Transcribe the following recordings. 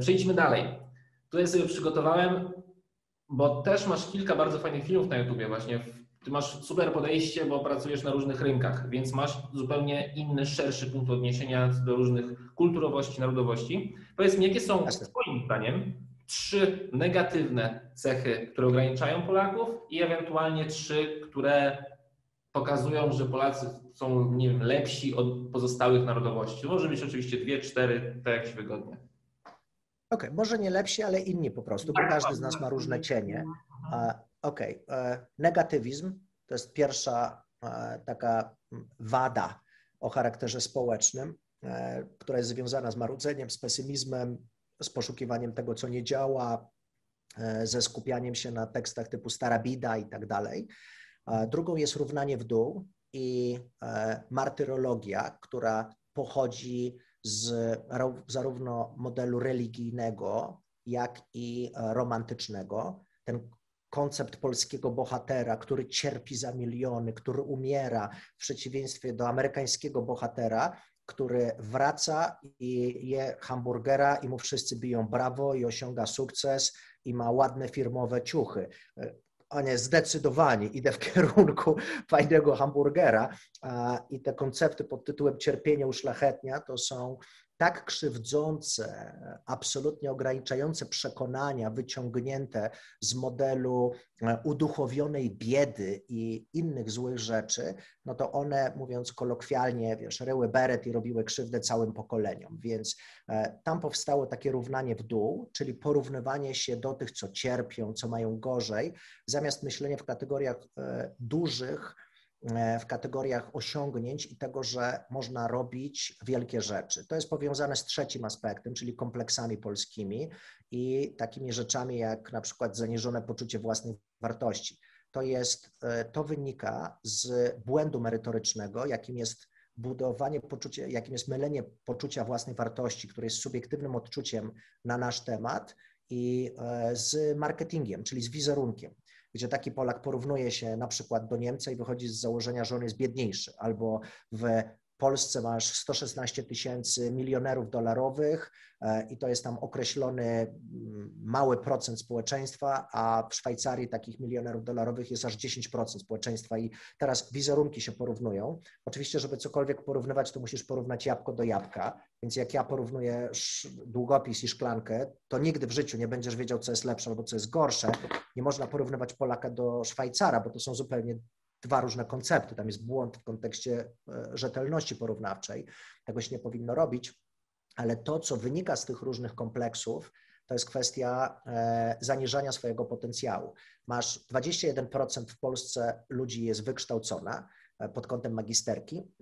Przejdźmy dalej. Tutaj sobie przygotowałem, bo też masz kilka bardzo fajnych filmów na YouTubie właśnie. Ty masz super podejście, bo pracujesz na różnych rynkach, więc masz zupełnie inny, szerszy punkt odniesienia do różnych kulturowości, narodowości. Powiedz mi, jakie są Twoim zdaniem trzy negatywne cechy, które ograniczają Polaków i ewentualnie trzy, które pokazują, że Polacy są nie wiem, lepsi od pozostałych narodowości. Może być oczywiście dwie, cztery, tak jak Ci wygodnie. Okej, okay, może nie lepsi, ale inni po prostu, bo każdy z nas ma różne cienie. Okej, okay. E, negatywizm to jest pierwsza e, taka wada o charakterze społecznym, e, która jest związana z marudzeniem, z pesymizmem, z poszukiwaniem tego, co nie działa, ze skupianiem się na tekstach typu stara bida i tak dalej. Drugą jest równanie w dół i martyrologia, która pochodzi z zarówno modelu religijnego, jak i romantycznego. Ten koncept polskiego bohatera, który cierpi za miliony, który umiera, w przeciwieństwie do amerykańskiego bohatera, który wraca i je hamburgera i mu wszyscy biją brawo i osiąga sukces i ma ładne firmowe ciuchy. A nie, zdecydowanie idę w kierunku fajnego hamburgera i te koncepty pod tytułem cierpienie uszlachetnia to są tak krzywdzące, absolutnie ograniczające przekonania wyciągnięte z modelu e, uduchowionej biedy i innych złych rzeczy, no to one, mówiąc kolokwialnie, wiesz, ryły beret i robiły krzywdę całym pokoleniom. Więc e, tam powstało takie równanie w dół, czyli porównywanie się do tych, co cierpią, co mają gorzej, zamiast myślenia w kategoriach e, dużych, w kategoriach osiągnięć i tego, że można robić wielkie rzeczy. To jest powiązane z trzecim aspektem, czyli kompleksami polskimi i takimi rzeczami jak na przykład zaniżone poczucie własnej wartości. To jest, e, to wynika z błędu merytorycznego, jakim jest budowanie poczucia, jakim jest mylenie poczucia własnej wartości, które jest subiektywnym odczuciem na nasz temat i e, z marketingiem, czyli z wizerunkiem gdzie taki Polak porównuje się na przykład do Niemca i wychodzi z założenia, że on jest biedniejszy, albo w Polsce masz 116 tysięcy milionerów dolarowych e, i to jest tam określony mm, mały procent społeczeństwa, a w Szwajcarii takich milionerów dolarowych jest aż 10% społeczeństwa i teraz wizerunki się porównują. Oczywiście, żeby cokolwiek porównywać, to musisz porównać jabłko do jabłka, więc jak ja porównuję długopis i szklankę, to nigdy w życiu nie będziesz wiedział, co jest lepsze albo co jest gorsze. Nie można porównywać Polaka do Szwajcara, bo to są zupełnie dwa różne koncepty. Tam jest błąd w kontekście e, rzetelności porównawczej. Tego się nie powinno robić, ale to, co wynika z tych różnych kompleksów, to jest kwestia e, zaniżania swojego potencjału. Masz 21% w Polsce ludzi jest wykształcona e, pod kątem magisterki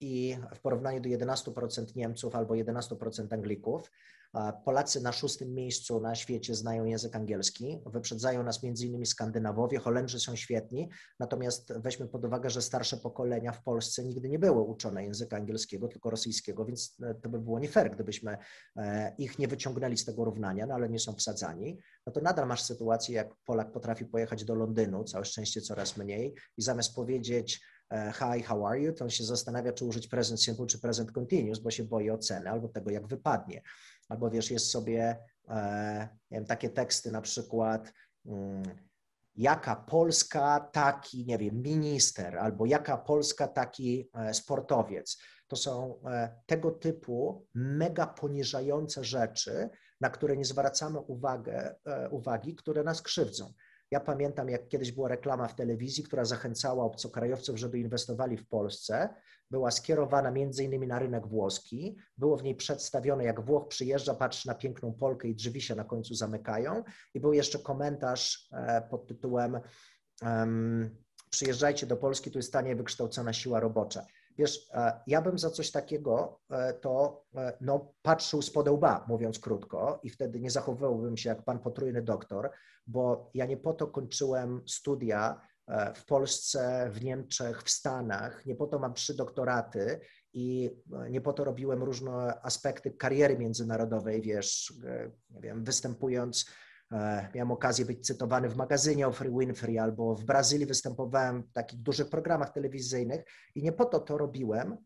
i w porównaniu do 11% Niemców albo 11% Anglików, Polacy na szóstym miejscu na świecie znają język angielski. Wyprzedzają nas innymi Skandynawowie, Holendrzy są świetni, natomiast weźmy pod uwagę, że starsze pokolenia w Polsce nigdy nie były uczone języka angielskiego, tylko rosyjskiego, więc e, to by było nie fair, gdybyśmy e, ich nie wyciągnęli z tego równania, no ale nie są wsadzani. No to nadal masz sytuację, jak Polak potrafi pojechać do Londynu, całe szczęście coraz mniej, i zamiast powiedzieć, e, hi, how are you, to on się zastanawia, czy użyć present simple, czy present continuous, bo się boi oceny albo tego, jak wypadnie albo wiesz, jest sobie e, wiem, takie teksty na przykład mm, jaka Polska taki, nie wiem, minister, albo jaka Polska taki e, sportowiec. To są e, tego typu mega poniżające rzeczy, na które nie zwracamy uwagę, uwagi, które nas krzywdzą. Ja pamiętam, jak kiedyś była reklama w telewizji, która zachęcała obcokrajowców, żeby inwestowali w Polsce. Była skierowana między innymi na rynek włoski. Było w niej przedstawione, jak Włoch przyjeżdża, patrzy na piękną Polkę i drzwi się na końcu zamykają. I był jeszcze komentarz e, pod tytułem Przyjeżdżajcie do Polski, tu jest tanie wykształcona siła robocza. Wiesz, e, ja bym za coś takiego e, to no, patrzył z podełba, mówiąc krótko, i wtedy nie zachowywałbym się jak pan potrójny doktor, bo ja nie po to kończyłem studia e, w Polsce, w Niemczech, w Stanach, nie po to mam trzy doktoraty i e, nie po to robiłem różne aspekty kariery międzynarodowej, wiesz, e, nie wiem, występując Miałem okazję być cytowany w magazynie o Free Winfrey albo w Brazylii występowałem w takich dużych programach telewizyjnych i nie po to to robiłem,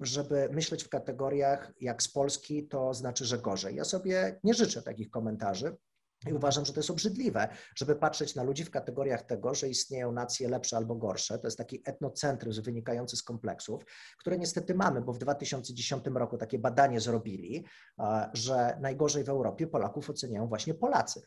żeby myśleć w kategoriach jak z Polski, to znaczy, że gorzej. Ja sobie nie życzę takich komentarzy. I uważam, że to jest obrzydliwe, żeby patrzeć na ludzi w kategoriach tego, że istnieją nacje lepsze albo gorsze. To jest taki etnocentryzm wynikający z kompleksów, które niestety mamy, bo w 2010 roku takie badanie zrobili, że najgorzej w Europie Polaków oceniają właśnie Polacy.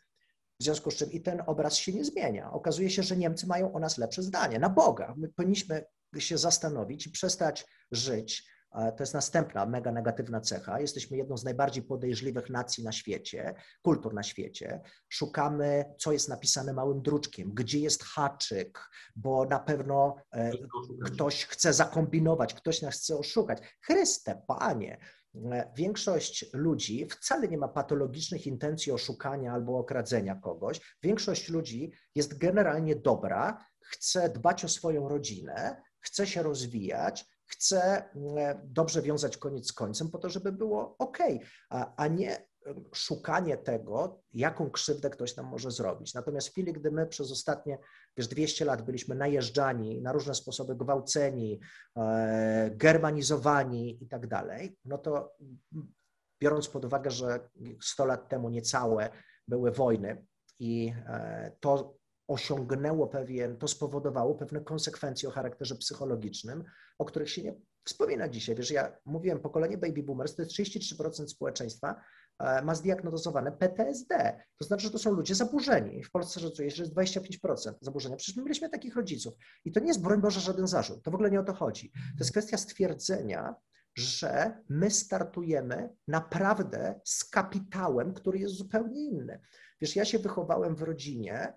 W związku z czym i ten obraz się nie zmienia. Okazuje się, że Niemcy mają o nas lepsze zdanie. Na Boga. My powinniśmy się zastanowić i przestać żyć to jest następna mega negatywna cecha. Jesteśmy jedną z najbardziej podejrzliwych nacji na świecie, kultur na świecie. Szukamy, co jest napisane małym druczkiem, gdzie jest haczyk, bo na pewno e, ktoś chce zakombinować, ktoś nas chce oszukać. Chryste, panie, e, większość ludzi wcale nie ma patologicznych intencji oszukania albo okradzenia kogoś. Większość ludzi jest generalnie dobra, chce dbać o swoją rodzinę, chce się rozwijać, chcę mm, dobrze wiązać koniec z końcem po to, żeby było ok, a, a nie szukanie tego, jaką krzywdę ktoś nam może zrobić. Natomiast w chwili, gdy my przez ostatnie wiesz, 200 lat byliśmy najeżdżani, na różne sposoby gwałceni, e, germanizowani i tak dalej, no to biorąc pod uwagę, że 100 lat temu niecałe były wojny i e, to osiągnęło pewien, to spowodowało pewne konsekwencje o charakterze psychologicznym, o których się nie wspomina dzisiaj. Wiesz, ja mówiłem, pokolenie baby boomers to jest 33% społeczeństwa e, ma zdiagnozowane PTSD. To znaczy, że to są ludzie zaburzeni. W Polsce szacuje się, że jest 25% zaburzenia. Przecież my mieliśmy takich rodziców. I to nie jest, broń Boże, żaden zarzut. To w ogóle nie o to chodzi. To jest kwestia stwierdzenia, że my startujemy naprawdę z kapitałem, który jest zupełnie inny. Wiesz, ja się wychowałem w rodzinie,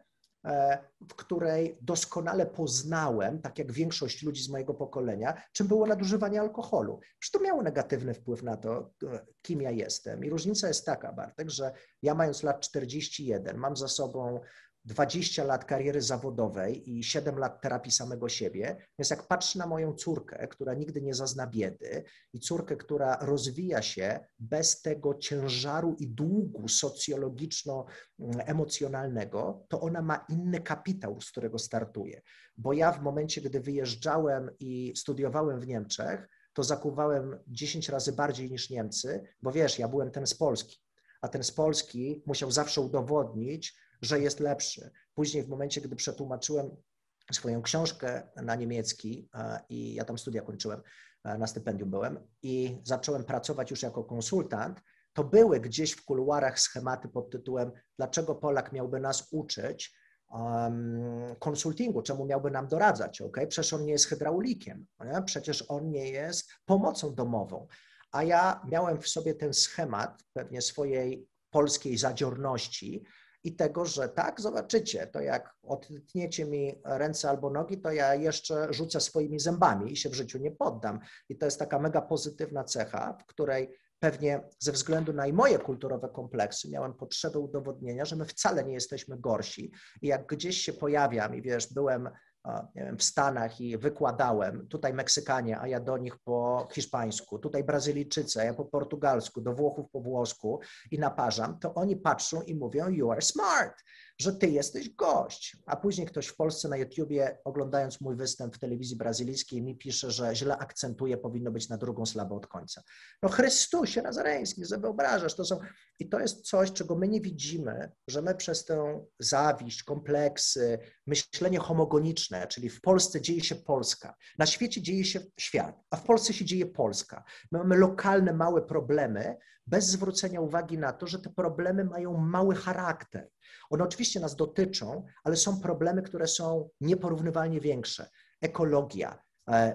w której doskonale poznałem, tak jak większość ludzi z mojego pokolenia, czym było nadużywanie alkoholu. Przecież to miało negatywny wpływ na to, e, kim ja jestem. I różnica jest taka, Bartek, że ja mając lat 41, mam za sobą 20 lat kariery zawodowej i 7 lat terapii samego siebie. Więc jak patrzę na moją córkę, która nigdy nie zazna biedy i córkę, która rozwija się bez tego ciężaru i długu socjologiczno-emocjonalnego, to ona ma inny kapitał, z którego startuje. Bo ja w momencie, gdy wyjeżdżałem i studiowałem w Niemczech, to zakuwałem 10 razy bardziej niż Niemcy, bo wiesz, ja byłem ten z Polski, a ten z Polski musiał zawsze udowodnić, że jest lepszy. Później, w momencie, gdy przetłumaczyłem swoją książkę na niemiecki i ja tam studia kończyłem, na stypendium byłem i zacząłem pracować już jako konsultant, to były gdzieś w kuluarach schematy pod tytułem Dlaczego Polak miałby nas uczyć um, konsultingu, czemu miałby nam doradzać, ok? Przecież on nie jest hydraulikiem, nie? przecież on nie jest pomocą domową. A ja miałem w sobie ten schemat pewnie swojej polskiej zadziorności, i tego, że tak, zobaczycie, to jak odtniecie mi ręce albo nogi, to ja jeszcze rzucę swoimi zębami i się w życiu nie poddam. I to jest taka mega pozytywna cecha, w której pewnie ze względu na i moje kulturowe kompleksy miałem potrzebę udowodnienia, że my wcale nie jesteśmy gorsi. I jak gdzieś się pojawiam i wiesz, byłem nie wiem, w Stanach i wykładałem, tutaj Meksykanie, a ja do nich po hiszpańsku, tutaj Brazylijczycy, a ja po portugalsku, do Włochów po włosku. I naparzam, to oni patrzą i mówią you are smart że ty jesteś gość. A później ktoś w Polsce na YouTubie, oglądając mój występ w telewizji brazylijskiej, mi pisze, że źle akcentuje, powinno być na drugą słabą od końca. No Chrystusie Nazareński, że wyobrażasz, to są... I to jest coś, czego my nie widzimy, że my przez tę zawiść, kompleksy, myślenie homogeniczne, czyli w Polsce dzieje się Polska, na świecie dzieje się świat, a w Polsce się dzieje Polska. My mamy lokalne, małe problemy, bez zwrócenia uwagi na to, że te problemy mają mały charakter. One oczywiście nas dotyczą, ale są problemy, które są nieporównywalnie większe. Ekologia,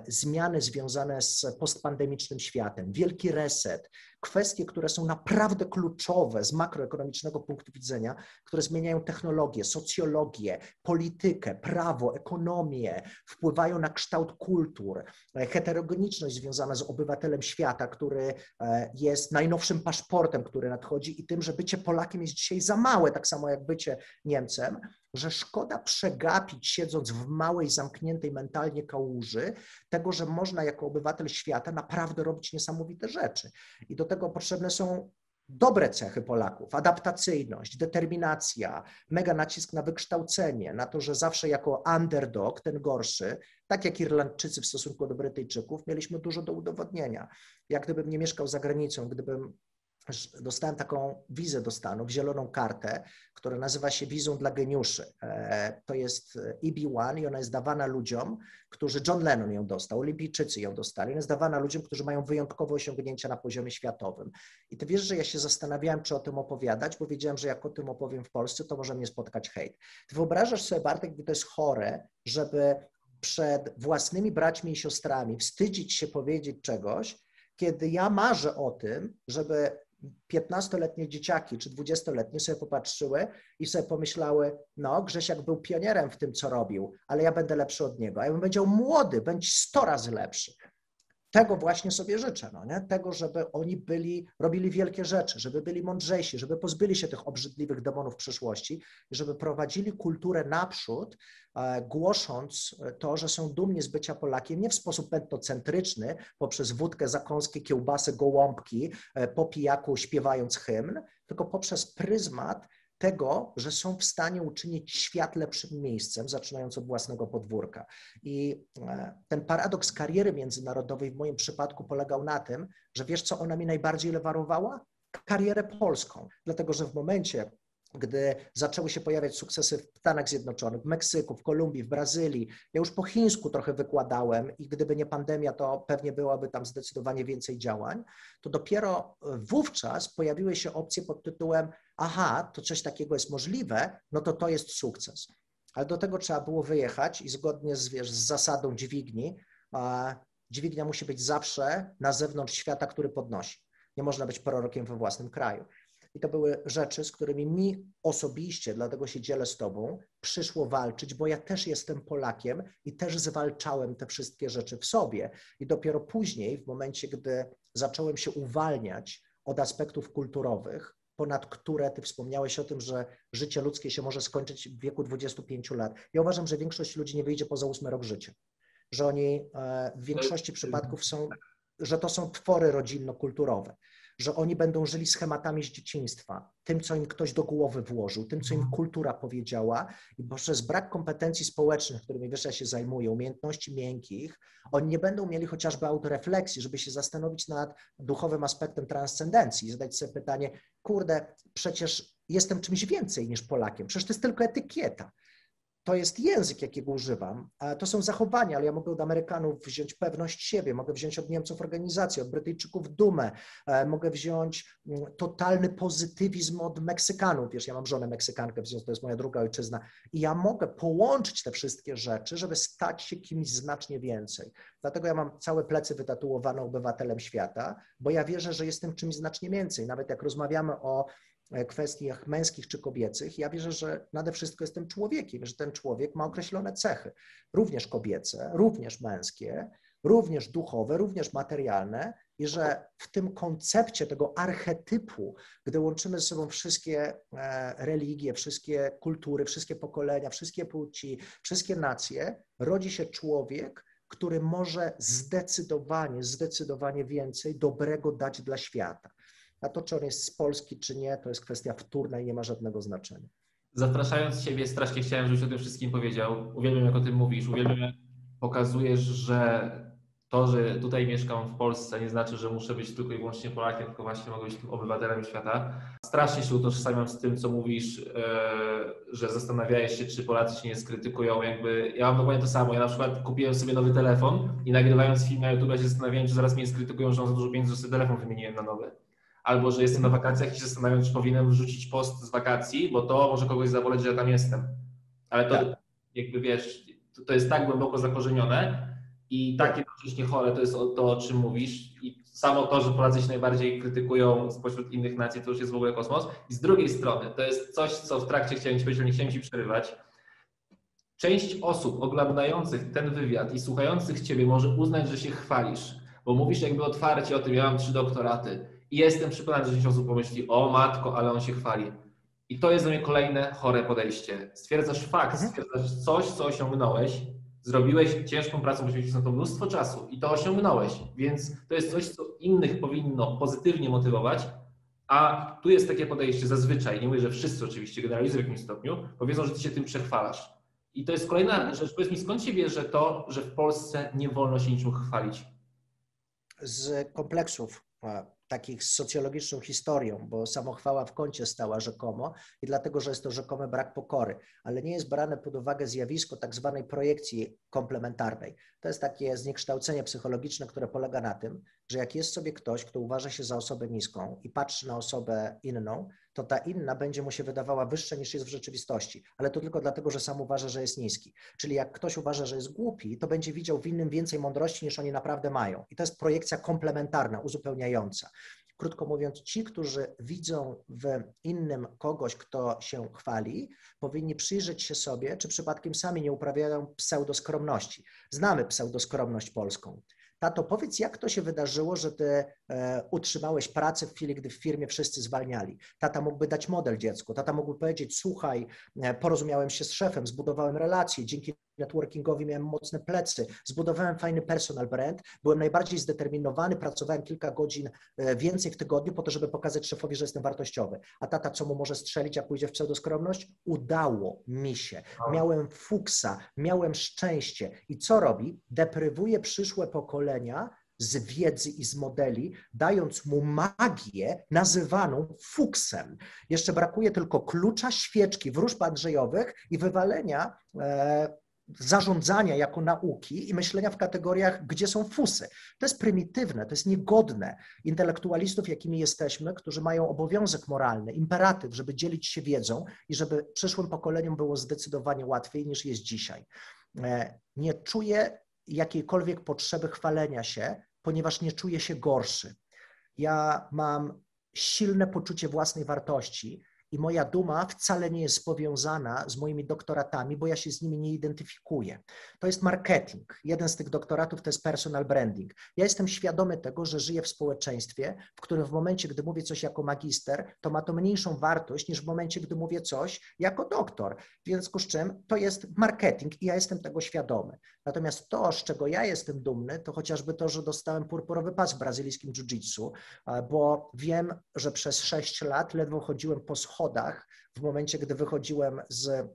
zmiany związane z postpandemicznym światem, wielki reset, kwestie, które są naprawdę kluczowe z makroekonomicznego punktu widzenia, które zmieniają technologię, socjologię, politykę, prawo, ekonomię, wpływają na kształt kultur, e, heterogeniczność związana z obywatelem świata, który e, jest najnowszym paszportem, który nadchodzi i tym, że bycie Polakiem jest dzisiaj za małe, tak samo jak bycie Niemcem, że szkoda przegapić, siedząc w małej, zamkniętej mentalnie kałuży, tego, że można jako obywatel świata naprawdę robić niesamowite rzeczy. I do tego potrzebne są dobre cechy Polaków, adaptacyjność, determinacja, mega nacisk na wykształcenie, na to, że zawsze jako underdog, ten gorszy, tak jak Irlandczycy w stosunku do Brytyjczyków, mieliśmy dużo do udowodnienia. Jak gdybym nie mieszkał za granicą, gdybym dostałem taką wizę do Stanów, zieloną kartę, która nazywa się wizą dla geniuszy. E, to jest EB1 i ona jest dawana ludziom, którzy, John Lennon ją dostał, Olimpijczycy ją dostali, ona jest dawana ludziom, którzy mają wyjątkowe osiągnięcia na poziomie światowym. I ty wiesz, że ja się zastanawiałem, czy o tym opowiadać, bo wiedziałem, że jak o tym opowiem w Polsce, to może mnie spotkać hejt. Ty wyobrażasz sobie, Bartek, jak to jest chore, żeby przed własnymi braćmi i siostrami wstydzić się powiedzieć czegoś, kiedy ja marzę o tym, żeby 15-letnie dzieciaki czy 20-letnie sobie popatrzyły i sobie pomyślały, no Grzesiak był pionierem w tym, co robił, ale ja będę lepszy od niego. A ja bym powiedział, młody, bądź 100 razy lepszy. Tego właśnie sobie życzę, no nie? tego, żeby oni byli, robili wielkie rzeczy, żeby byli mądrzejsi, żeby pozbyli się tych obrzydliwych demonów przyszłości i żeby prowadzili kulturę naprzód, e, głosząc to, że są dumni z bycia Polakiem, nie w sposób etnocentryczny, poprzez wódkę, zakąskie, kiełbasy, gołąbki, e, po pijaku śpiewając hymn, tylko poprzez pryzmat tego, że są w stanie uczynić świat lepszym miejscem, zaczynając od własnego podwórka. I e, ten paradoks kariery międzynarodowej w moim przypadku polegał na tym, że wiesz, co ona mi najbardziej lewarowała? Karierę polską. Dlatego, że w momencie, gdy zaczęły się pojawiać sukcesy w Stanach Zjednoczonych, w Meksyku, w Kolumbii, w Brazylii. Ja już po chińsku trochę wykładałem i gdyby nie pandemia, to pewnie byłoby tam zdecydowanie więcej działań. To dopiero wówczas pojawiły się opcje pod tytułem: Aha, to coś takiego jest możliwe, no to to jest sukces. Ale do tego trzeba było wyjechać i zgodnie z, wiesz, z zasadą dźwigni, dźwignia musi być zawsze na zewnątrz świata, który podnosi. Nie można być prorokiem we własnym kraju. I to były rzeczy, z którymi mi osobiście, dlatego się dzielę z Tobą, przyszło walczyć, bo ja też jestem Polakiem i też zwalczałem te wszystkie rzeczy w sobie. I dopiero później, w momencie, gdy zacząłem się uwalniać od aspektów kulturowych, ponad które ty wspomniałeś o tym, że życie ludzkie się może skończyć w wieku 25 lat. Ja uważam, że większość ludzi nie wyjdzie poza ósmy rok życia. Że oni e, w większości przypadków są, że to są twory rodzinno-kulturowe że oni będą żyli schematami z dzieciństwa, tym, co im ktoś do głowy włożył, tym, co im mhm. kultura powiedziała, i przez brak kompetencji społecznych, którymi wyższa się zajmuje, umiejętności miękkich, oni nie będą mieli chociażby autorefleksji, żeby się zastanowić nad duchowym aspektem transcendencji, zadać sobie pytanie, kurde, przecież jestem czymś więcej niż Polakiem, przecież to jest tylko etykieta to jest język, jakiego używam, to są zachowania, ale ja mogę od Amerykanów wziąć pewność siebie, mogę wziąć od Niemców organizację, od Brytyjczyków dumę, e, mogę wziąć mm, totalny pozytywizm od Meksykanów. Wiesz, ja mam żonę Meksykankę, w związku to jest moja druga ojczyzna i ja mogę połączyć te wszystkie rzeczy, żeby stać się kimś znacznie więcej. Dlatego ja mam całe plecy wytatuowane obywatelem świata, bo ja wierzę, że jestem czymś znacznie więcej. Nawet jak rozmawiamy o kwestiach męskich czy kobiecych, ja wierzę, że nade wszystko jestem człowiekiem, że ten człowiek ma określone cechy, również kobiece, również męskie, również duchowe, również materialne i że w tym koncepcie tego archetypu, gdy łączymy ze sobą wszystkie e, religie, wszystkie kultury, wszystkie pokolenia, wszystkie płci, wszystkie nacje, rodzi się człowiek, który może zdecydowanie, zdecydowanie więcej dobrego dać dla świata. A to, czy on jest z Polski, czy nie, to jest kwestia wtórna i nie ma żadnego znaczenia. Zapraszając Ciebie strasznie chciałem, żebyś o tym wszystkim powiedział. Uwielbiam, jak o tym mówisz. Uwielbiam, jak pokazujesz, że to, że tutaj mieszkam w Polsce, nie znaczy, że muszę być tylko i wyłącznie Polakiem, tylko właśnie mogę być obywatelem świata. Strasznie się utożsamiam z tym, co mówisz, e, że zastanawiałeś się, czy Polacy się nie skrytykują. Jakby ja mam dokładnie to samo. Ja na przykład kupiłem sobie nowy telefon i nagrywając film na YouTube się zastanawiałem, czy zaraz mnie skrytykują, że mam za dużo pieniędzy, że sobie telefon wymieniłem na nowy albo że jestem na wakacjach i się zastanawiam, czy powinienem wrzucić post z wakacji, bo to może kogoś zaboleć, że ja tam jestem. Ale to tak. jakby wiesz, to, jest tak głęboko zakorzenione i takie jednocześnie chore to jest to, o czym mówisz. I samo to, że Polacy się najbardziej krytykują spośród innych nacji, to już jest w ogóle kosmos. I z drugiej strony, to jest coś, co w trakcie chciałem Ci powiedzieć, nie chciałem Ci przerywać. Część osób oglądających ten wywiad i słuchających Ciebie może uznać, że się chwalisz, bo mówisz jakby otwarcie o tym, ja mam trzy doktoraty, i jestem przekonany, że część osób pomyśli, o matko, ale on się chwali. I to jest dla mnie kolejne chore podejście. Stwierdzasz fakt, mhm. stwierdzasz coś, co osiągnąłeś, zrobiłeś ciężką pracę, poświęciłeś na to mnóstwo czasu i to osiągnąłeś, więc to jest coś, co innych powinno pozytywnie motywować, A tu jest takie podejście zazwyczaj, nie mówię, że wszyscy oczywiście generalizują w jakimś stopniu, powiedzą, że ty się tym przechwalasz. I to jest kolejna rzecz. Powiedz mi, skąd się bierze to, że w Polsce nie wolno się niczym chwalić? Z kompleksów takich z socjologiczną historią, bo samochwała w kącie stała rzekomo i dlatego, że jest to rzekomy brak pokory, ale nie jest brane pod uwagę zjawisko tak zwanej projekcji komplementarnej. To jest takie zniekształcenie psychologiczne, które polega na tym, że jak jest sobie ktoś, kto uważa się za osobę niską i patrzy na osobę inną, to ta inna będzie mu się wydawała wyższa niż jest w rzeczywistości, ale to tylko dlatego, że sam uważa, że jest niski. Czyli jak ktoś uważa, że jest głupi, to będzie widział w innym więcej mądrości niż oni naprawdę mają. I to jest projekcja komplementarna, uzupełniająca. Krótko mówiąc, ci, którzy widzą w innym kogoś, kto się chwali, powinni przyjrzeć się sobie, czy przypadkiem sami nie uprawiają pseudoskromności. Znamy pseudoskromność polską. Tato, powiedz, jak to się wydarzyło, że ty utrzymałeś pracę w chwili, gdy w firmie wszyscy zwalniali? Tata mógłby dać model dziecku. Tata mógłby powiedzieć, słuchaj, e, porozumiałem się z szefem, zbudowałem relacje, dzięki networkingowi miałem mocne plecy, zbudowałem fajny personal brand, byłem najbardziej zdeterminowany, pracowałem kilka godzin e, więcej w tygodniu po to, żeby pokazać szefowi, że jestem wartościowy. A tata co mu może strzelić, jak pójdzie w pseudoskromność? Udało mi się. Miałem fuksa, miałem szczęście. I co robi? Deprywuje przyszłe pokolenia z wiedzy i z modeli, dając mu magię nazywaną fuksem. Jeszcze brakuje tylko klucza, świeczki, wróżb andrzejowych i wywalenia e, zarządzania jako nauki i myślenia w kategoriach, gdzie są fusy. To jest prymitywne, to jest niegodne intelektualistów, jakimi jesteśmy, którzy mają obowiązek moralny, imperatyw, żeby dzielić się wiedzą i żeby przyszłym pokoleniom było zdecydowanie łatwiej niż jest dzisiaj. E, nie czuję jakiejkolwiek potrzeby chwalenia się, ponieważ nie czuję się gorszy. Ja mam silne poczucie własnej wartości i moja duma wcale nie jest powiązana z moimi doktoratami, bo ja się z nimi nie identyfikuję. To jest marketing. Jeden z tych doktoratów to jest personal branding. Ja jestem świadomy tego, że żyję w społeczeństwie, w którym w momencie, gdy mówię coś jako magister, to ma to mniejszą wartość niż w momencie, gdy mówię coś jako doktor. W związku z czym to jest marketing i ja jestem tego świadomy. Natomiast to, z czego ja jestem dumny, to chociażby to, że dostałem purpurowy pas w brazylijskim jiu-jitsu, bo wiem, że przez sześć lat ledwo chodziłem po schodach, schodach w momencie, gdy wychodziłem z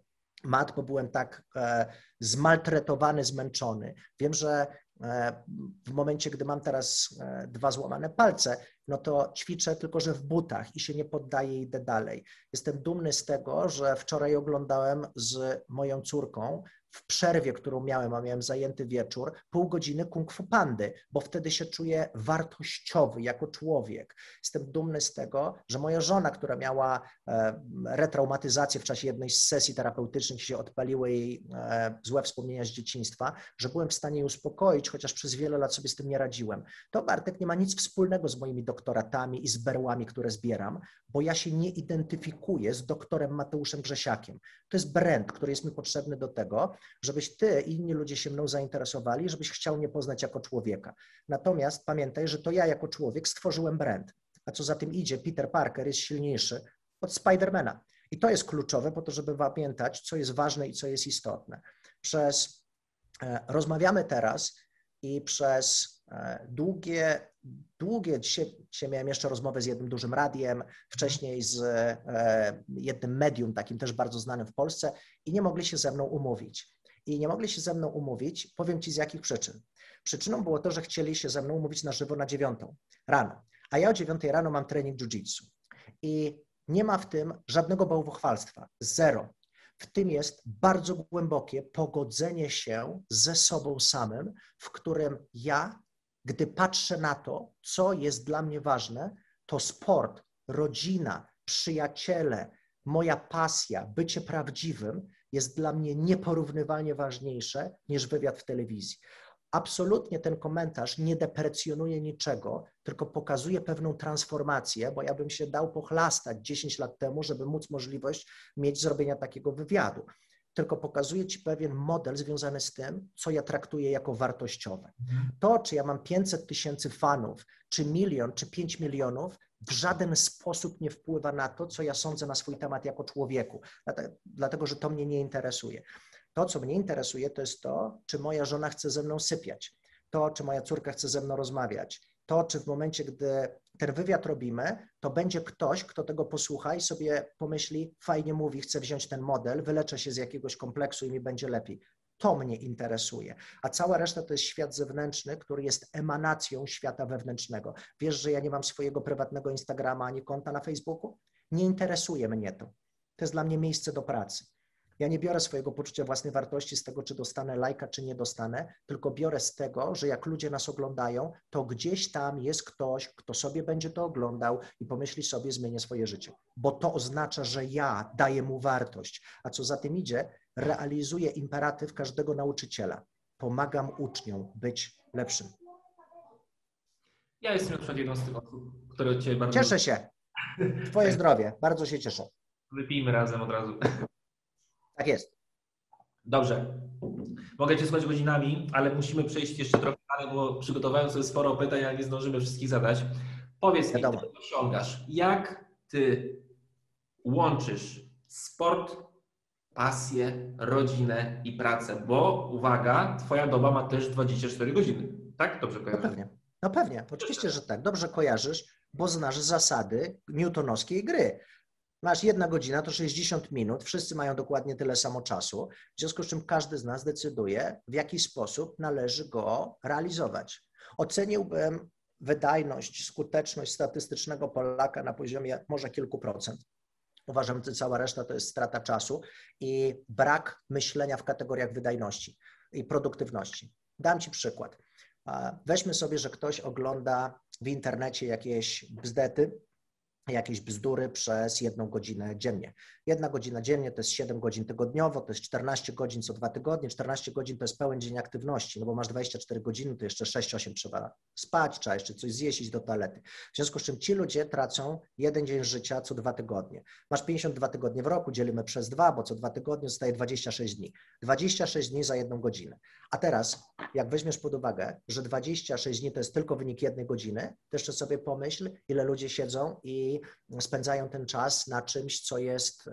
mat, bo byłem tak e, zmaltretowany, zmęczony. Wiem, że e, w momencie, gdy mam teraz e, dwa złamane palce, no to ćwiczę tylko, że w butach i się nie poddaję i idę dalej. Jestem dumny z tego, że wczoraj oglądałem z moją córką w przerwie, którą miałem, a miałem zajęty wieczór, pół godziny kung fu pandy, bo wtedy się czuję wartościowy jako człowiek. Jestem dumny z tego, że moja żona, która miała e, retraumatyzację w czasie jednej z sesji terapeutycznych, się odpaliły jej e, złe wspomnienia z dzieciństwa, że byłem w stanie jej uspokoić, chociaż przez wiele lat sobie z tym nie radziłem. To Bartek nie ma nic wspólnego z moimi doktoratami i z berłami, które zbieram, bo ja się nie identyfikuję z doktorem Mateuszem Grzesiakiem. To jest brand, który jest mi potrzebny do tego, żebyś ty i inni ludzie się mną zainteresowali, żebyś chciał mnie poznać jako człowieka. Natomiast pamiętaj, że to ja jako człowiek stworzyłem brand. A co za tym idzie, Peter Parker jest silniejszy od Spidermana. I to jest kluczowe po to, żeby pamiętać, co jest ważne i co jest istotne. Przez e, rozmawiamy teraz i przez długie, długie, dzisiaj, dzisiaj miałem jeszcze rozmowę z jednym dużym radiem, wcześniej z e, jednym medium, takim też bardzo znanym w Polsce i nie mogli się ze mną umówić i nie mogli się ze mną umówić. Powiem Ci z jakich przyczyn. Przyczyną było to, że chcieli się ze mną umówić na żywo na dziewiątą rano, a ja o dziewiątej rano mam trening jiu-jitsu. I nie ma w tym żadnego bałwochwalstwa, zero. W tym jest bardzo głębokie pogodzenie się ze sobą samym, w którym ja, gdy patrzę na to, co jest dla mnie ważne, to sport, rodzina, przyjaciele, moja pasja, bycie prawdziwym jest dla mnie nieporównywalnie ważniejsze niż wywiad w telewizji. Absolutnie ten komentarz nie deprecjonuje niczego, tylko pokazuje pewną transformację, bo ja bym się dał pochlastać 10 lat temu, żeby móc możliwość mieć zrobienia takiego wywiadu. Tylko pokazuje ci pewien model związany z tym, co ja traktuję jako wartościowe. To, czy ja mam 500 tysięcy fanów, czy milion, czy 5 milionów, w żaden sposób nie wpływa na to, co ja sądzę na swój temat jako człowieku, dlatego że to mnie nie interesuje. To, co mnie interesuje, to jest to, czy moja żona chce ze mną sypiać, to, czy moja córka chce ze mną rozmawiać, to, czy w momencie, gdy ten wywiad robimy, to będzie ktoś, kto tego posłucha i sobie pomyśli, fajnie mówi, chcę wziąć ten model, wyleczę się z jakiegoś kompleksu i mi będzie lepiej. To mnie interesuje. A cała reszta to jest świat zewnętrzny, który jest emanacją świata wewnętrznego. Wiesz, że ja nie mam swojego prywatnego Instagrama ani konta na Facebooku? Nie interesuje mnie to. To jest dla mnie miejsce do pracy. Ja nie biorę swojego poczucia własnej wartości z tego, czy dostanę lajka, czy nie dostanę, tylko biorę z tego, że jak ludzie nas oglądają, to gdzieś tam jest ktoś, kto sobie będzie to oglądał i pomyśli sobie, zmienię swoje życie. Bo to oznacza, że ja daję mu wartość. A co za tym idzie, realizuję imperatyw każdego nauczyciela. Pomagam uczniom być lepszym. Ja jestem na przykład jedną z tych osób, które Ciebie bardzo... Cieszę się. Twoje zdrowie. Bardzo się cieszę. Wypijmy razem od razu. Tak jest. Dobrze. Mogę Cię słuchać godzinami, ale musimy przejść jeszcze trochę dalej, bo przygotowałem sobie sporo pytań, ale nie zdążymy wszystkich zadać. Powiedz mi, co osiągasz? Jak Ty łączysz sport, pasję, rodzinę i pracę? Bo uwaga, Twoja doba ma też 24 godziny. Tak? Dobrze No kojarzę? pewnie. No pewnie. Oczywiście, że tak. Dobrze kojarzysz, bo znasz zasady newtonowskiej gry. Masz jedna godzina, to 60 minut, wszyscy mają dokładnie tyle samo czasu, w związku z czym każdy z nas decyduje, w jaki sposób należy go realizować. Oceniłbym wydajność, skuteczność statystycznego Polaka na poziomie może kilku procent. Uważam, że cała reszta to jest strata czasu i brak myślenia w kategoriach wydajności i produktywności. Dam Ci przykład. Weźmy sobie, że ktoś ogląda w internecie jakieś bzdety, jakieś bzdury przez jedną godzinę dziennie. Jedna godzina dziennie to jest 7 godzin tygodniowo, to jest 14 godzin co dwa tygodnie, 14 godzin to jest pełen dzień aktywności, no bo masz 24 godziny, to jeszcze 6-8 trzeba spać, trzeba jeszcze coś zjeść, iść do toalety. W związku z czym ci ludzie tracą jeden dzień życia co dwa tygodnie. Masz 52 tygodnie w roku, dzielimy przez dwa, bo co dwa tygodnie zostaje 26 dni. 26 dni za jedną godzinę. A teraz, jak weźmiesz pod uwagę, że 26 dni to jest tylko wynik jednej godziny, to jeszcze sobie pomyśl, ile ludzie siedzą i spędzają ten czas na czymś, co jest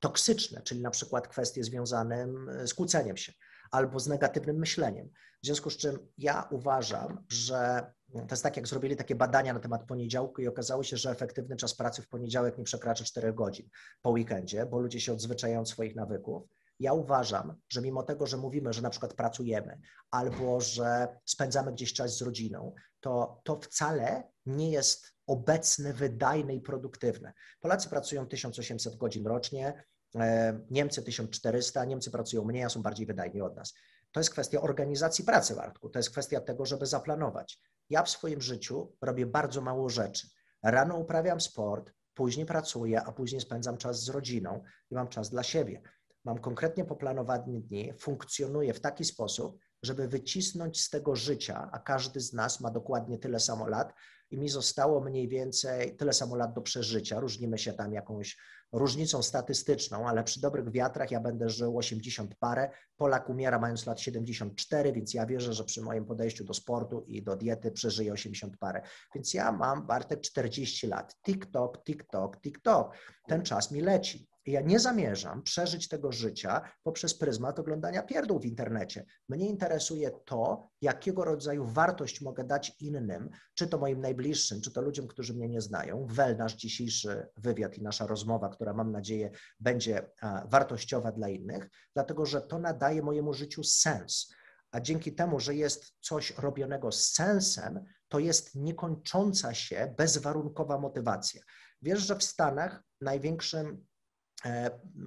toksyczne, czyli na przykład kwestie związane z kłóceniem się albo z negatywnym myśleniem. W związku z czym ja uważam, że to jest tak, jak zrobili takie badania na temat poniedziałku i okazało się, że efektywny czas pracy w poniedziałek nie przekracza 4 godzin po weekendzie, bo ludzie się odzwyczajają od swoich nawyków. Ja uważam, że mimo tego, że mówimy, że na przykład pracujemy albo że spędzamy gdzieś czas z rodziną, to to wcale nie jest obecne, wydajne i produktywne. Polacy pracują 1800 godzin rocznie, e, Niemcy 1400, Niemcy pracują mniej, a są bardziej wydajni od nas. To jest kwestia organizacji pracy, Bartku. To jest kwestia tego, żeby zaplanować. Ja w swoim życiu robię bardzo mało rzeczy. Rano uprawiam sport, później pracuję, a później spędzam czas z rodziną i mam czas dla siebie. Mam konkretnie poplanowane dni, funkcjonuję w taki sposób, żeby wycisnąć z tego życia, a każdy z nas ma dokładnie tyle samo lat, i mi zostało mniej więcej tyle samo lat do przeżycia. Różnimy się tam jakąś różnicą statystyczną, ale przy dobrych wiatrach ja będę żył 80 parę. Polak umiera mając lat 74, więc ja wierzę, że przy moim podejściu do sportu i do diety przeżyję 80 parę. Więc ja mam, Bartek, 40 lat. TikTok, TikTok, TikTok. Ten czas mi leci. Ja nie zamierzam przeżyć tego życia poprzez pryzmat oglądania pierdół w internecie. Mnie interesuje to, jakiego rodzaju wartość mogę dać innym, czy to moim najbliższym, czy to ludziom, którzy mnie nie znają. Wel nasz dzisiejszy wywiad i nasza rozmowa, która mam nadzieję będzie wartościowa dla innych, dlatego że to nadaje mojemu życiu sens. A dzięki temu, że jest coś robionego z sensem, to jest niekończąca się bezwarunkowa motywacja. Wiesz, że w Stanach największym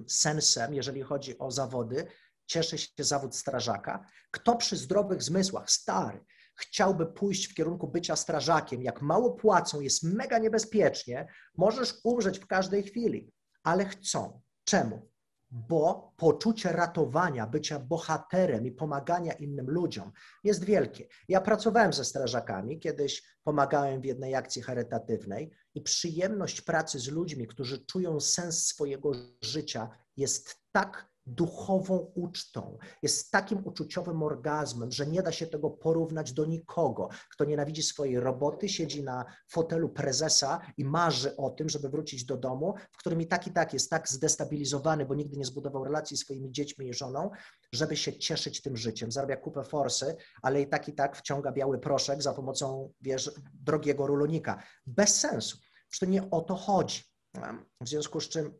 sensem, jeżeli chodzi o zawody, cieszy się zawód strażaka. Kto przy zdrowych zmysłach, stary, chciałby pójść w kierunku bycia strażakiem, jak mało płacą, jest mega niebezpiecznie, możesz umrzeć w każdej chwili, ale chcą. Czemu? Bo poczucie ratowania, bycia bohaterem i pomagania innym ludziom jest wielkie. Ja pracowałem ze strażakami, kiedyś pomagałem w jednej akcji charytatywnej i przyjemność pracy z ludźmi, którzy czują sens swojego życia, jest tak duchową ucztą, jest takim uczuciowym orgazmem, że nie da się tego porównać do nikogo. Kto nienawidzi swojej roboty, siedzi na fotelu prezesa i marzy o tym, żeby wrócić do domu, w którym i tak i tak jest tak zdestabilizowany, bo nigdy nie zbudował relacji z swoimi dziećmi i żoną, żeby się cieszyć tym życiem. Zarabia kupę forsy, ale i tak i tak wciąga biały proszek za pomocą, wiesz, drogiego rulonika. Bez sensu. Przecież to nie o to chodzi. W związku z czym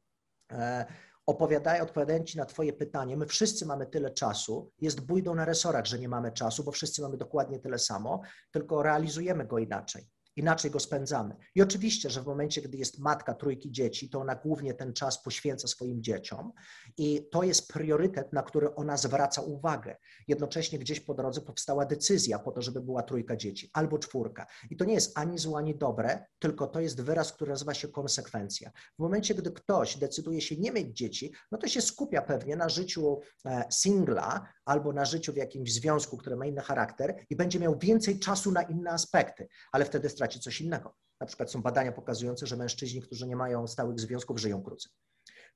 e, opowiadają, odpowiadają Ci na Twoje pytanie. My wszyscy mamy tyle czasu, jest bójdą na resorach, że nie mamy czasu, bo wszyscy mamy dokładnie tyle samo, tylko realizujemy go inaczej inaczej go spędzamy. I oczywiście, że w momencie, gdy jest matka trójki dzieci, to ona głównie ten czas poświęca swoim dzieciom i to jest priorytet, na który ona zwraca uwagę. Jednocześnie gdzieś po drodze powstała decyzja po to, żeby była trójka dzieci albo czwórka. I to nie jest ani złe, ani dobre, tylko to jest wyraz, który nazywa się konsekwencja. W momencie, gdy ktoś decyduje się nie mieć dzieci, no to się skupia pewnie na życiu e, singla albo na życiu w jakimś związku, który ma inny charakter i będzie miał więcej czasu na inne aspekty, ale wtedy straci traci coś innego. Na przykład są badania pokazujące, że mężczyźni, którzy nie mają stałych związków, żyją krócej.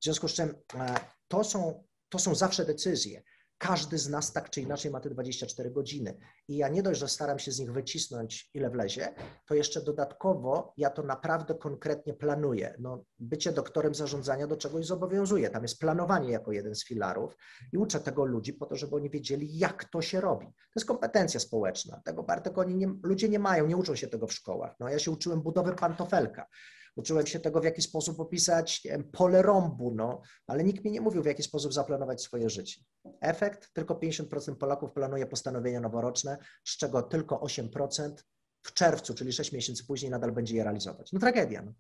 W związku z czym e, to są, to są zawsze decyzje. Każdy z nas tak czy inaczej ma te 24 godziny. I ja nie dość, że staram się z nich wycisnąć ile wlezie, to jeszcze dodatkowo ja to naprawdę konkretnie planuję. No, bycie doktorem zarządzania do czegoś zobowiązuje. Tam jest planowanie jako jeden z filarów i uczę tego ludzi po to, żeby oni wiedzieli, jak to się robi. To jest kompetencja społeczna. Tego Bartek oni nie, ludzie nie mają, nie uczą się tego w szkołach. No, ja się uczyłem budowy pantofelka. Uczyłem się tego, w jaki sposób opisać pole rąbu, no, ale nikt mi nie mówił, w jaki sposób zaplanować swoje życie. Efekt, tylko 50% Polaków planuje postanowienia noworoczne, z czego tylko 8% w czerwcu, czyli 6 miesięcy później nadal będzie je realizować. No tragedia. No.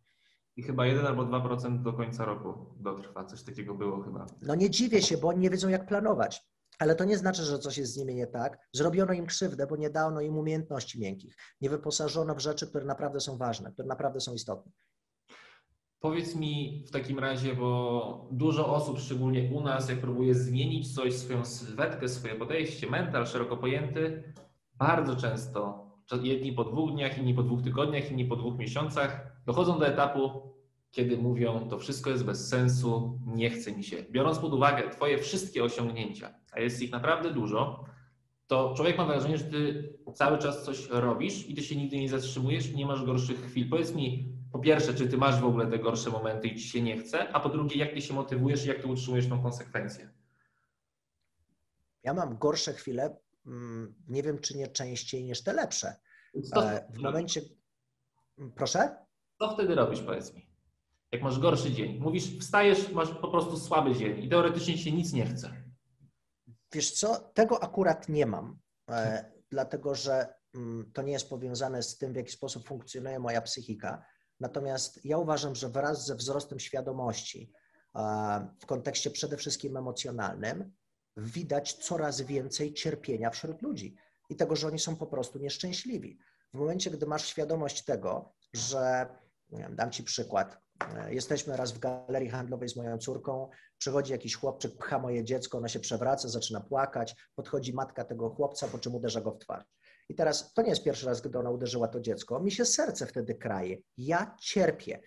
I chyba 1 albo 2% do końca roku dotrwa. Coś takiego było chyba. No nie dziwię się, bo oni nie wiedzą, jak planować. Ale to nie znaczy, że coś jest z nimi nie tak. Zrobiono im krzywdę, bo nie dano im umiejętności miękkich. Nie wyposażono w rzeczy, które naprawdę są ważne, które naprawdę są istotne. Powiedz mi w takim razie, bo dużo osób, szczególnie u nas, jak próbuje zmienić coś, swoją sylwetkę, swoje podejście, mental szeroko pojęty, bardzo często, jedni po dwóch dniach, inni po dwóch tygodniach, inni po dwóch miesiącach, dochodzą do etapu, kiedy mówią, to wszystko jest bez sensu, nie chce mi się. Biorąc pod uwagę Twoje wszystkie osiągnięcia, a jest ich naprawdę dużo, to człowiek ma wrażenie, że Ty cały czas coś robisz i Ty się nigdy nie zatrzymujesz nie masz gorszych chwil. Powiedz mi, po pierwsze, czy ty masz w ogóle te gorsze momenty i ci się nie chce, a po drugie, jak ty się motywujesz i jak ty utrzymujesz tą konsekwencję? Ja mam gorsze chwile, mm, nie wiem, czy nie częściej niż te lepsze. E, w momencie. Proszę? Co wtedy robisz, powiedz mi? Jak masz gorszy dzień? Mówisz, wstajesz, masz po prostu słaby dzień i teoretycznie się nic nie chce. Wiesz co, tego akurat nie mam, e, dlatego że mm, to nie jest powiązane z tym, w jaki sposób funkcjonuje moja psychika. Natomiast ja uważam, że wraz ze wzrostem świadomości w kontekście przede wszystkim emocjonalnym widać coraz więcej cierpienia wśród ludzi i tego, że oni są po prostu nieszczęśliwi. W momencie, gdy masz świadomość tego, że dam Ci przykład. Jesteśmy raz w galerii handlowej z moją córką, przychodzi jakiś chłopczyk, pcha moje dziecko, ona się przewraca, zaczyna płakać, podchodzi matka tego chłopca, po czym uderza go w twarz. I teraz to nie jest pierwszy raz, gdy ona uderzyła to dziecko. Mi się serce wtedy kraje. Ja cierpię.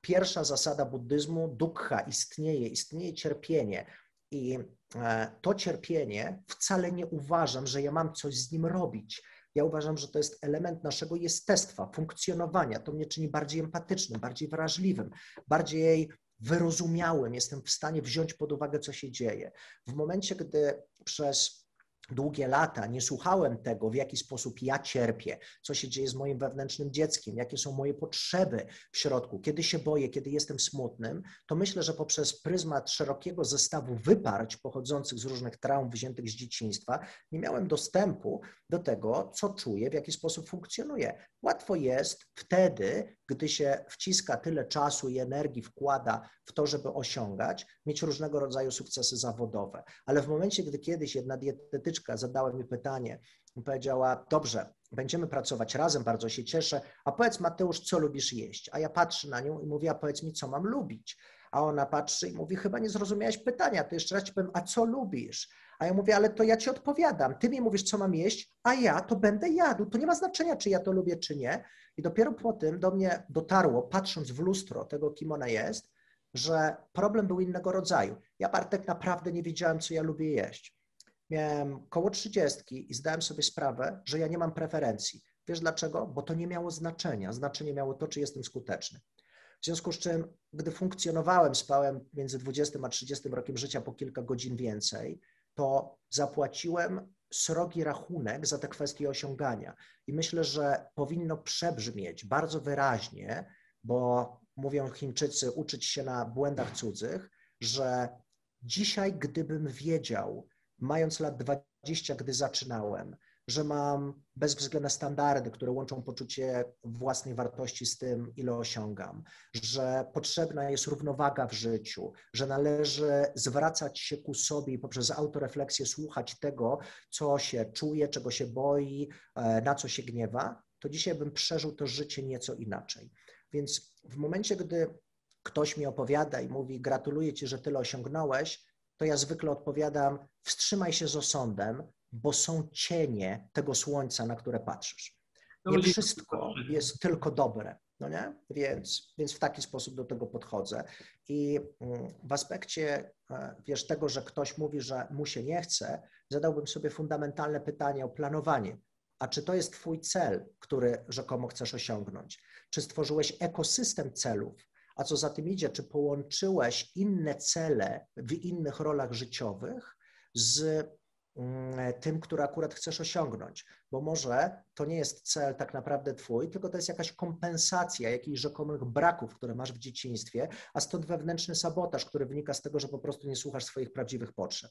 Pierwsza zasada buddyzmu, dukkha, istnieje, istnieje cierpienie. I e, to cierpienie wcale nie uważam, że ja mam coś z nim robić. Ja uważam, że to jest element naszego jestestwa, funkcjonowania. To mnie czyni bardziej empatycznym, bardziej wrażliwym, bardziej wyrozumiałym. Jestem w stanie wziąć pod uwagę, co się dzieje. W momencie, gdy przez długie lata nie słuchałem tego, w jaki sposób ja cierpię, co się dzieje z moim wewnętrznym dzieckiem, jakie są moje potrzeby w środku, kiedy się boję, kiedy jestem smutnym, to myślę, że poprzez pryzmat szerokiego zestawu wyparć pochodzących z różnych traum wziętych z dzieciństwa, nie miałem dostępu do tego, co czuję, w jaki sposób funkcjonuję. Łatwo jest wtedy, gdy się wciska tyle czasu i energii, wkłada w to, żeby osiągać, mieć różnego rodzaju sukcesy zawodowe. Ale w momencie, gdy kiedyś jedna dietetyczka zadała mi pytanie, powiedziała: Dobrze, będziemy pracować razem, bardzo się cieszę. A powiedz, Mateusz, co lubisz jeść? A ja patrzę na nią i mówię: A powiedz mi, co mam lubić? A ona patrzy i mówi: Chyba nie zrozumiałeś pytania. To jeszcze raz ci powiem: A co lubisz? A ja mówię, ale to ja ci odpowiadam. Ty mi mówisz, co mam jeść, a ja to będę jadł. To nie ma znaczenia, czy ja to lubię, czy nie. I dopiero po tym do mnie dotarło, patrząc w lustro tego, kim ona jest, że problem był innego rodzaju. Ja, Bartek, naprawdę nie wiedziałem, co ja lubię jeść. Miałem koło trzydziestki i zdałem sobie sprawę, że ja nie mam preferencji. Wiesz dlaczego? Bo to nie miało znaczenia. Znaczenie miało to, czy jestem skuteczny. W związku z czym, gdy funkcjonowałem, spałem między 20 a 30 rokiem życia po kilka godzin więcej, to zapłaciłem srogi rachunek za te kwestie osiągania. I myślę, że powinno przebrzmieć bardzo wyraźnie, bo mówią Chińczycy, uczyć się na błędach cudzych, że dzisiaj, gdybym wiedział, mając lat 20, gdy zaczynałem, że mam bezwzględne standardy, które łączą poczucie własnej wartości z tym, ile osiągam, że potrzebna jest równowaga w życiu, że należy zwracać się ku sobie i poprzez autorefleksję słuchać tego, co się czuje, czego się boi, e, na co się gniewa, to dzisiaj bym przeżył to życie nieco inaczej. Więc w momencie, gdy ktoś mi opowiada i mówi: Gratuluję ci, że tyle osiągnąłeś, to ja zwykle odpowiadam: Wstrzymaj się z osądem, bo są cienie tego słońca, na które patrzysz. Nie wszystko jest tylko dobre, no nie? Więc, więc w taki sposób do tego podchodzę. I mm, w aspekcie, e, wiesz, tego, że ktoś mówi, że mu się nie chce, zadałbym sobie fundamentalne pytanie o planowanie. A czy to jest Twój cel, który rzekomo chcesz osiągnąć? Czy stworzyłeś ekosystem celów? A co za tym idzie, czy połączyłeś inne cele w innych rolach życiowych z tym, który akurat chcesz osiągnąć, bo może to nie jest cel tak naprawdę twój, tylko to jest jakaś kompensacja jakichś rzekomych braków, które masz w dzieciństwie, a stąd wewnętrzny sabotaż, który wynika z tego, że po prostu nie słuchasz swoich prawdziwych potrzeb.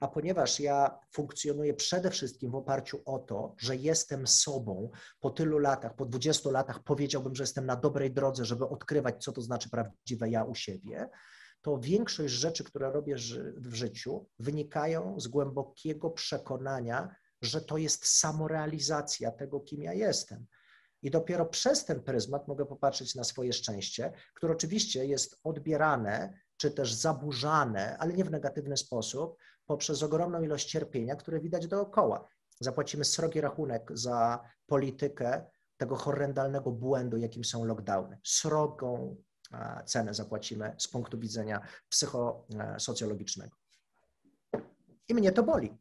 A ponieważ ja funkcjonuję przede wszystkim w oparciu o to, że jestem sobą po tylu latach, po 20 latach powiedziałbym, że jestem na dobrej drodze, żeby odkrywać, co to znaczy prawdziwe ja u siebie, to większość rzeczy, które robię w życiu, wynikają z głębokiego przekonania, że to jest samorealizacja tego, kim ja jestem. I dopiero przez ten pryzmat mogę popatrzeć na swoje szczęście, które oczywiście jest odbierane czy też zaburzane, ale nie w negatywny sposób, poprzez ogromną ilość cierpienia, które widać dookoła. Zapłacimy srogi rachunek za politykę tego horrendalnego błędu, jakim są lockdowny. Srogą cenę zapłacimy z punktu widzenia psychosocjologicznego. I mnie to boli,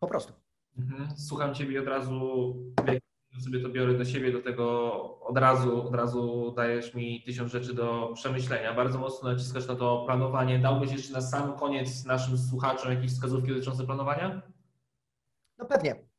po prostu. Mhm. Słucham Ciebie i od razu sobie to biorę do siebie, do tego od razu, od razu dajesz mi tysiąc rzeczy do przemyślenia. Bardzo mocno naciskasz na to planowanie. Dałbyś jeszcze na sam koniec naszym słuchaczom jakieś wskazówki dotyczące planowania? No pewnie.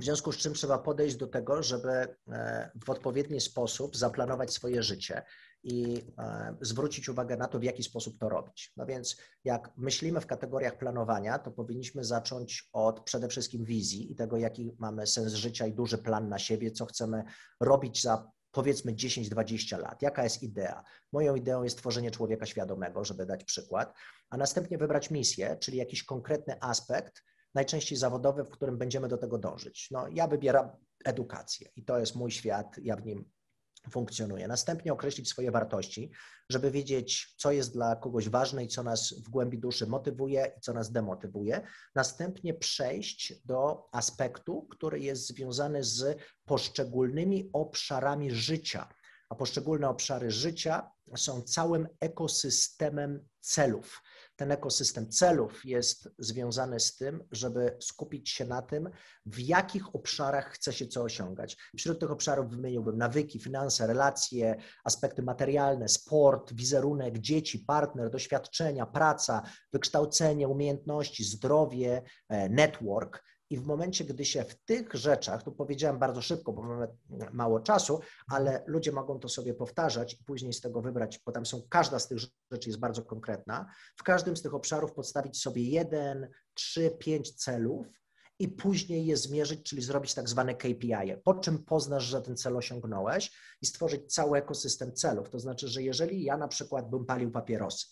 W związku z czym trzeba podejść do tego, żeby e, w odpowiedni sposób zaplanować swoje życie i e, zwrócić uwagę na to, w jaki sposób to robić. No więc, jak myślimy w kategoriach planowania, to powinniśmy zacząć od przede wszystkim wizji i tego, jaki mamy sens życia i duży plan na siebie, co chcemy robić za powiedzmy 10-20 lat. Jaka jest idea? Moją ideą jest tworzenie człowieka świadomego, żeby dać przykład, a następnie wybrać misję, czyli jakiś konkretny aspekt, najczęściej zawodowy, w którym będziemy do tego dążyć. No, ja wybieram edukację i to jest mój świat, ja w nim funkcjonuje. Następnie określić swoje wartości, żeby wiedzieć, co jest dla kogoś ważne i co nas w głębi duszy motywuje i co nas demotywuje. Następnie przejść do aspektu, który jest związany z poszczególnymi obszarami życia. A poszczególne obszary życia są całym ekosystemem celów. Ten ekosystem celów jest związany z tym, żeby skupić się na tym, w jakich obszarach chce się co osiągać. Wśród tych obszarów wymieniłbym nawyki, finanse, relacje, aspekty materialne, sport, wizerunek, dzieci, partner, doświadczenia, praca, wykształcenie, umiejętności, zdrowie, e, network. I w momencie, gdy się w tych rzeczach, to powiedziałem bardzo szybko, bo mamy mało czasu, ale ludzie mogą to sobie powtarzać i później z tego wybrać, bo tam są, każda z tych rzeczy jest bardzo konkretna. W każdym z tych obszarów podstawić sobie jeden, trzy, pięć celów i później je zmierzyć, czyli zrobić tak zwane KPI, -e. po czym poznasz, że ten cel osiągnąłeś i stworzyć cały ekosystem celów. To znaczy, że jeżeli ja na przykład bym palił papierosy,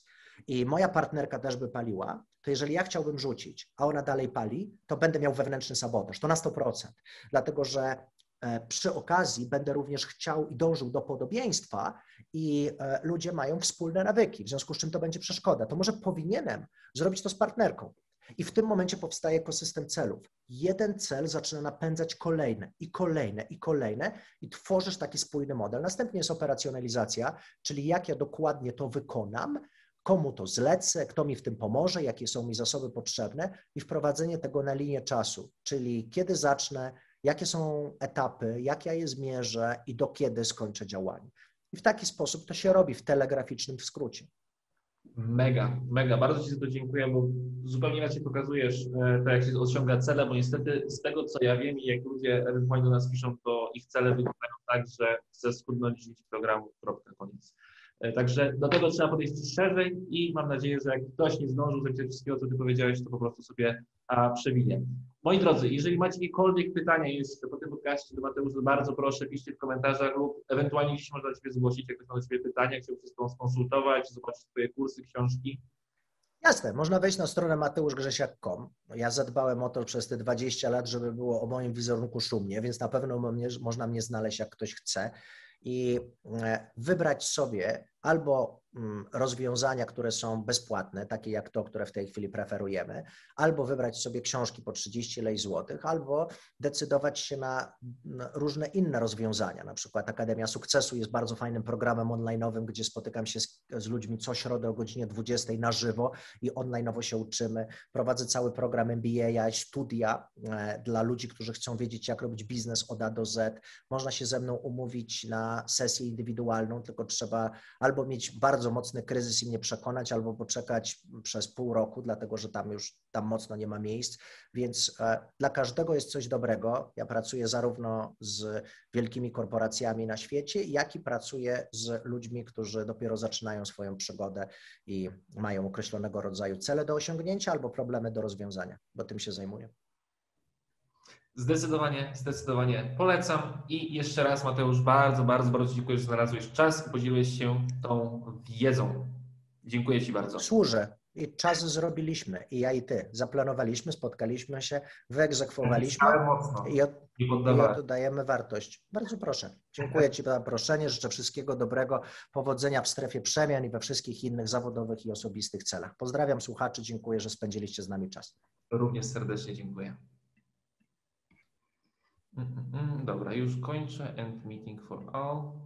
i moja partnerka też by paliła, to jeżeli ja chciałbym rzucić, a ona dalej pali, to będę miał wewnętrzny sabotaż, to na 100%. Dlatego, że e, przy okazji będę również chciał i dążył do podobieństwa i e, ludzie mają wspólne nawyki, w związku z czym to będzie przeszkoda. To może powinienem zrobić to z partnerką. I w tym momencie powstaje ekosystem celów. Jeden cel zaczyna napędzać kolejne i kolejne i kolejne i tworzysz taki spójny model. Następnie jest operacjonalizacja, czyli jak ja dokładnie to wykonam, komu to zlecę, kto mi w tym pomoże, jakie są mi zasoby potrzebne i wprowadzenie tego na linię czasu, czyli kiedy zacznę, jakie są etapy, jak ja je zmierzę i do kiedy skończę działanie. I w taki sposób to się robi w telegraficznym skrócie. Mega, mega. Bardzo Ci za to dziękuję, bo zupełnie inaczej pokazujesz e, to, jak się osiąga cele, bo niestety z tego, co ja wiem i jak ludzie ewentualnie do nas piszą, to ich cele wyglądają tak, że chcę schudnąć 10 programów, kropka, koniec. E, także do tego trzeba podejść szerzej i mam nadzieję, że jak ktoś nie zdążył zapisać wszystkiego, co Ty powiedziałeś, to po prostu sobie a, przewinie. Moi drodzy, jeżeli macie jakiekolwiek pytania jeszcze po tym podcaście do Mateusza, bardzo proszę, piszcie w komentarzach lub ewentualnie gdzieś można do Ciebie zgłosić, jak ktoś ma do Ciebie pytania, chciał wszystko skonsultować, zobaczyć Twoje kursy, książki. Jasne, można wejść na stronę mateuszgrzesiak.com. Ja zadbałem o to przez te 20 lat, żeby było o moim wizerunku szumnie, więc na pewno mnie, można mnie znaleźć, jak ktoś chce i e, wybrać sobie albo mm, rozwiązania, które są bezpłatne, takie jak to, które w tej chwili preferujemy, albo wybrać sobie książki po 30 lej złotych, albo decydować się na różne inne rozwiązania. Na przykład Akademia Sukcesu jest bardzo fajnym programem online'owym, gdzie spotykam się z, z ludźmi co środę o godzinie 20 na żywo i online'owo się uczymy. Prowadzę cały program MBA, studia e, dla ludzi, którzy chcą wiedzieć, jak robić biznes od A do Z. Można się ze mną umówić na sesję indywidualną, tylko trzeba albo mieć bardzo mocny kryzys i mnie przekonać, albo poczekać przez pół roku, dlatego że tam już tam mocno nie ma miejsc. Więc e, dla każdego jest coś dobrego. Ja pracuję zarówno z wielkimi korporacjami na świecie, jak i pracuję z ludźmi, którzy dopiero zaczynają swoją przygodę i mają określonego rodzaju cele do osiągnięcia albo problemy do rozwiązania, bo tym się zajmuję. Zdecydowanie, zdecydowanie polecam. I jeszcze raz, Mateusz, bardzo, bardzo, bardzo dziękuję, że znalazłeś czas i podzieliłeś się tą wiedzą. Dziękuję Ci bardzo. Służę. I czas zrobiliśmy. I ja i Ty. Zaplanowaliśmy, spotkaliśmy się, wyegzekwowaliśmy i, od, i oddajemy wartość. Bardzo proszę. Dziękuję Ci za zaproszenie. Życzę wszystkiego dobrego, powodzenia w strefie przemian i we wszystkich innych zawodowych i osobistych celach. Pozdrawiam słuchaczy. Dziękuję, że spędziliście z nami czas. Również serdecznie dziękuję. Mm, mm. Dobra, już kończę. End meeting for all.